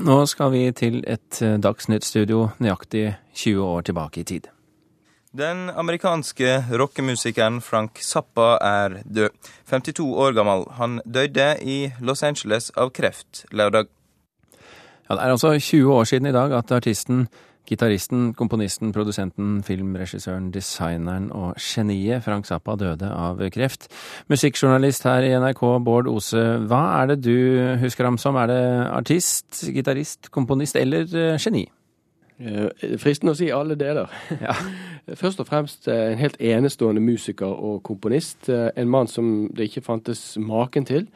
Nå skal vi til et Dagsnytt-studio nøyaktig 20 år tilbake i tid. Den amerikanske rockemusikeren Frank Zappa er død. 52 år gammel. Han døde i Los Angeles av kreft lørdag. Ja, det er altså 20 år siden i dag at artisten, gitaristen, komponisten, produsenten, filmregissøren, designeren og geniet Frank Zappa døde av kreft. Musikkjournalist her i NRK, Bård Ose, hva er det du husker ham som? Er det artist, gitarist, komponist eller eh, geni? Eh, fristende å si alle deler. Ja. Først og fremst eh, en helt enestående musiker og komponist. En mann som det ikke fantes maken til,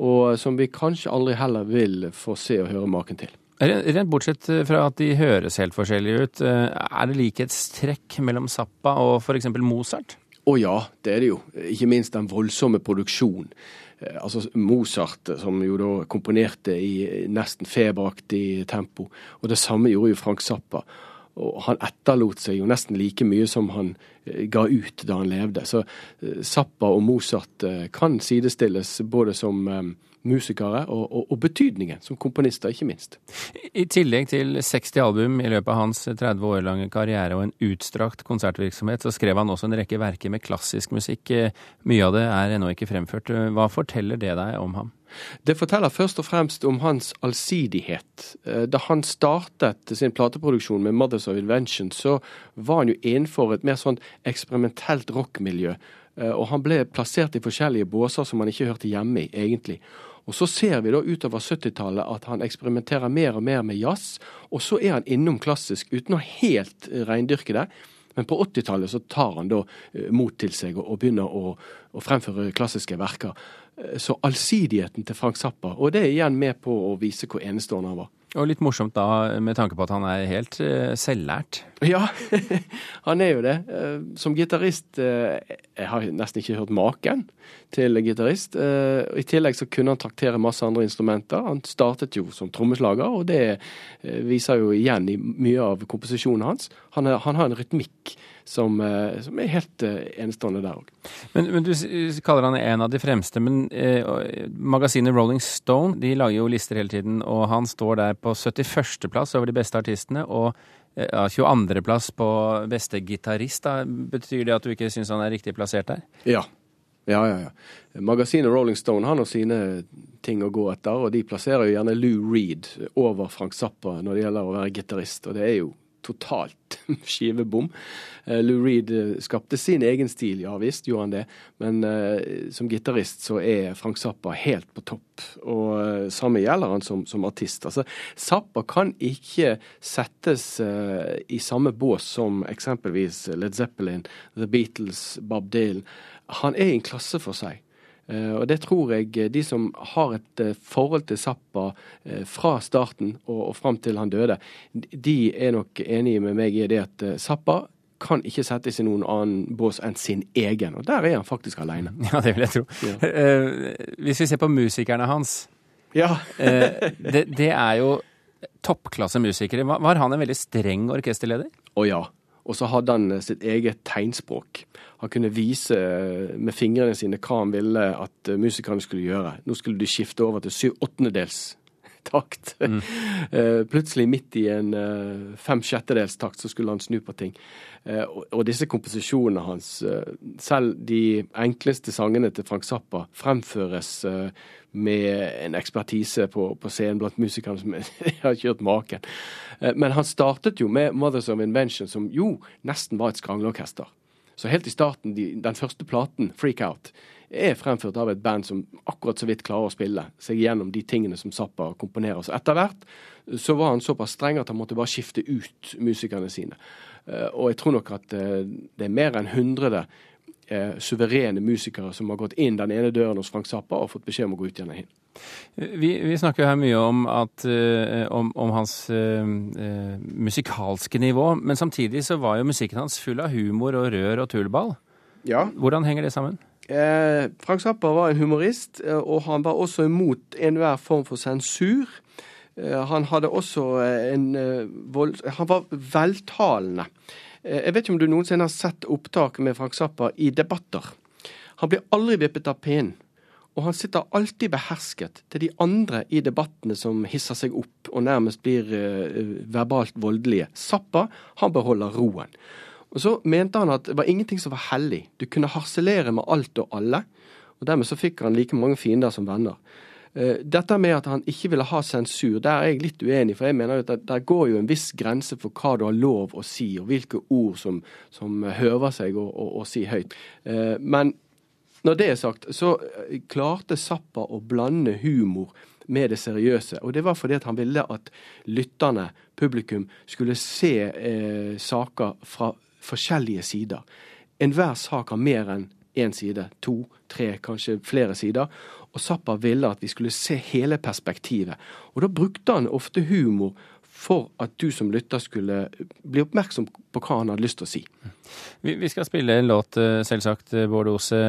og som vi kanskje aldri heller vil få se og høre maken til. Rent bortsett fra at de høres helt forskjellige ut, er det likhetstrekk mellom Zappa og f.eks. Mozart? Å ja, det er det jo. Ikke minst den voldsomme produksjonen. Eh, altså Mozart, som jo da komponerte i nesten feberaktig tempo. Og det samme gjorde jo Frank Zappa. Og han etterlot seg jo nesten like mye som han eh, ga ut da han levde. Så eh, Zappa og Mozart kan sidestilles både som musikere, og, og, og, betydningen som komponister, ikke minst. I tillegg til 60 album i løpet av hans 30 år lange karriere og en utstrakt konsertvirksomhet, så skrev han også en rekke verker med klassisk musikk. Mye av det er ennå ikke fremført. Hva forteller det deg om ham? Det forteller først og fremst om hans allsidighet. Eh, da han startet sin plateproduksjon med Mothers of Invention, så var han jo innenfor et mer sånn eksperimentelt rockmiljø. Eh, og han ble plassert i forskjellige båser som han ikke hørte hjemme i, egentlig. Og Så ser vi da utover 70-tallet at han eksperimenterer mer og mer med jazz. Og så er han innom klassisk uten å helt reindyrke det. Men på 80-tallet så tar han da eh, mot til seg og, begynner å, å, fremføre klassiske verker. Eh, så allsidigheten til Frank Zappa, og det er igjen med på å vise hvor enestående han var. Og litt morsomt da, med tanke på at han er helt uh, selvlært. Ja, han er jo det. Uh, som gitarist uh, Jeg har nesten ikke hørt maken til gitarist. I tillegg så kunne han traktere masse andre instrumenter. Han startet jo som trommeslager, og det viser jo igjen i mye av komposisjonen hans. Han, er, han har en rytmikk som, eh, som er helt enestående der òg. Men, men, du kaller han en av de fremste. Men eh, magasinet Rolling Stone de lager jo lister hele tiden, og han står der på 71.-plass over de beste artistene. og ja, 22.-plass på beste gitarist. Betyr det at du ikke syns han er riktig plassert der? Ja. Ja, ja, ja. Magasinet Rolling Stone har nå sine ting å gå etter, og de plasserer jo gjerne Lou Reed over Frank Zappa når det gjelder å være gitarist, og det er jo totalt skivebom. Eh, Lou Reed eh, skapte sin egen stil, ja visst gjorde han det, men uh, som gitarist så er Frank Zappa helt på topp. Og uh, samme gjelder han som, som, artist. Altså, Zappa kan ikke settes uh, i samme bås som eksempelvis Led Zeppelin, The Beatles, Bob Dylan. Han er i en klasse for seg. Eh, og det tror jeg eh, de som har et eh, forhold til Zappa fra starten og, og fram til han døde, de er nok enige med meg i det at Zappa kan ikke settes i noen annen bås enn sin egen. Og der er han faktisk alene. Ja, det vil jeg tro. Ja. hvis vi ser på musikerne hans ja. det, det, er jo toppklasse musikere. Var han en veldig streng orkesterleder? Å ja. Og så hadde han sitt eget tegnspråk. Han kunne vise eh, med fingrene sine hva han ville at eh, musikerne skulle gjøre. Nå skulle de skifte over til syv åttendedels takt. Mm. Eh, plutselig midt i en fem sjettedels takt så skulle han snu på ting. Og disse komposisjonene hans, selv de enkleste sangene til Frank Zappa, fremføres med en ekspertise på, på scenen blant musikerne som har kjørt maken. Men han startet jo med Mothers of Invention, som jo nesten var et skranglorkester. Så helt i starten, de, den første platen, 'Freak Out', er fremført av et band som akkurat så vidt klarer å spille seg gjennom de tingene som Zappa komponerer. Så etter hvert så var han såpass streng at han måtte bare skifte ut musikerne sine. Eh, og jeg tror nok at eh, det er mer enn 100 eh, suverene musikere som har gått inn den ene døren hos Frank Zappa og fått beskjed om å gå ut igjen hin. Vi, vi, snakker her mye om, at, om, om hans uh, uh, musikalske nivå, men samtidig så var jo musikken hans full av humor og rør og tullball. Ja. Hvordan henger det sammen? Frank Zappa var en humorist, og han var også imot enhver form for sensur. Han hadde også en vold... Han var veltalende. Eh, jeg vet ikke om du noensinne har sett opptak med Frank Zappa i debatter. Han blir aldri vippet av pinnen. Og han sitter alltid behersket til de andre i debattene som hisser seg opp og nærmest blir verbalt voldelige. Zappa han beholder roen. Og Så mente han at det var ingenting som var hellig. Du kunne harselere med alt og alle. og Dermed så fikk han like mange fiender som venner. Uh, dette med at han ikke ville ha sensur, der er jeg litt uenig. For jeg mener at der går jo en viss grense for hva du har lov å si, og hvilke ord som, som høver seg å, å, å si høyt. Uh, men når det er sagt, så eh, klarte Zappa å blande humor med det seriøse. Og det var fordi han ville at lytterne, publikum, skulle se eh, saker fra forskjellige sider. Enhver sak har mer enn én side. To, tre, kanskje flere sider. Og Zappa ville at vi skulle se hele perspektivet. Og da brukte han ofte humor for at du som lytter skulle bli oppmerksom på hva han hadde lyst til å si. Vi, vi skal spille en låt, eh, selvsagt, eh, Bård Ose.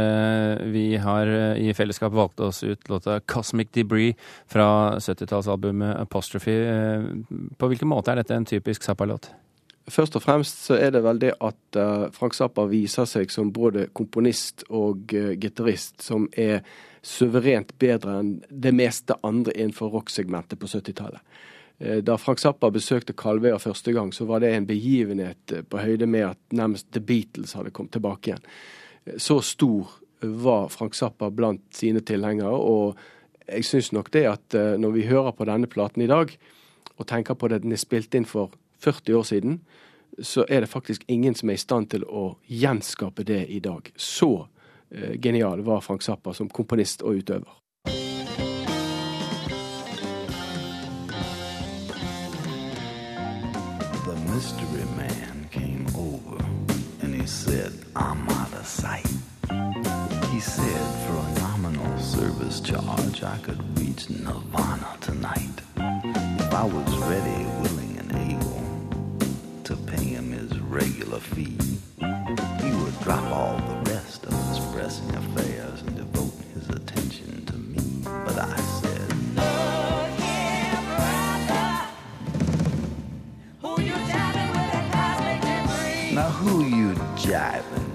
Vi har eh, i fellesskap valgt oss ut låta 'Cosmic Debris' fra 70-tallsalbumet 'Apostrophe'. På hvilken måte er dette en typisk Zappa-låt? Først og fremst så er det vel det at Frank Zappa viser seg som både komponist og gitarist som er suverent bedre enn det meste andre innenfor rocksegmentet på 70-tallet. Eh, da Frank Zappa besøkte Kalvøya første gang, så var det en begivenhet eh, på høyde med at nærmest The Beatles hadde kommet tilbake igjen. Eh, så stor var Frank Zappa blant sine tilhengere, og jeg syns nok det at når vi hører på denne platen i dag, og tenker på det den er spilt inn for 40 år siden, så er det faktisk ingen som er i stand til å gjenskape det i dag. Så genial var Frank Zappa som komponist og utøver. service charge, I could reach Nirvana tonight. If I was ready, willing, him his regular fee, he would drop all the rest of his pressing affairs and devote his attention to me. But I said, Look here, brother, who you jiving with? Now who you jiving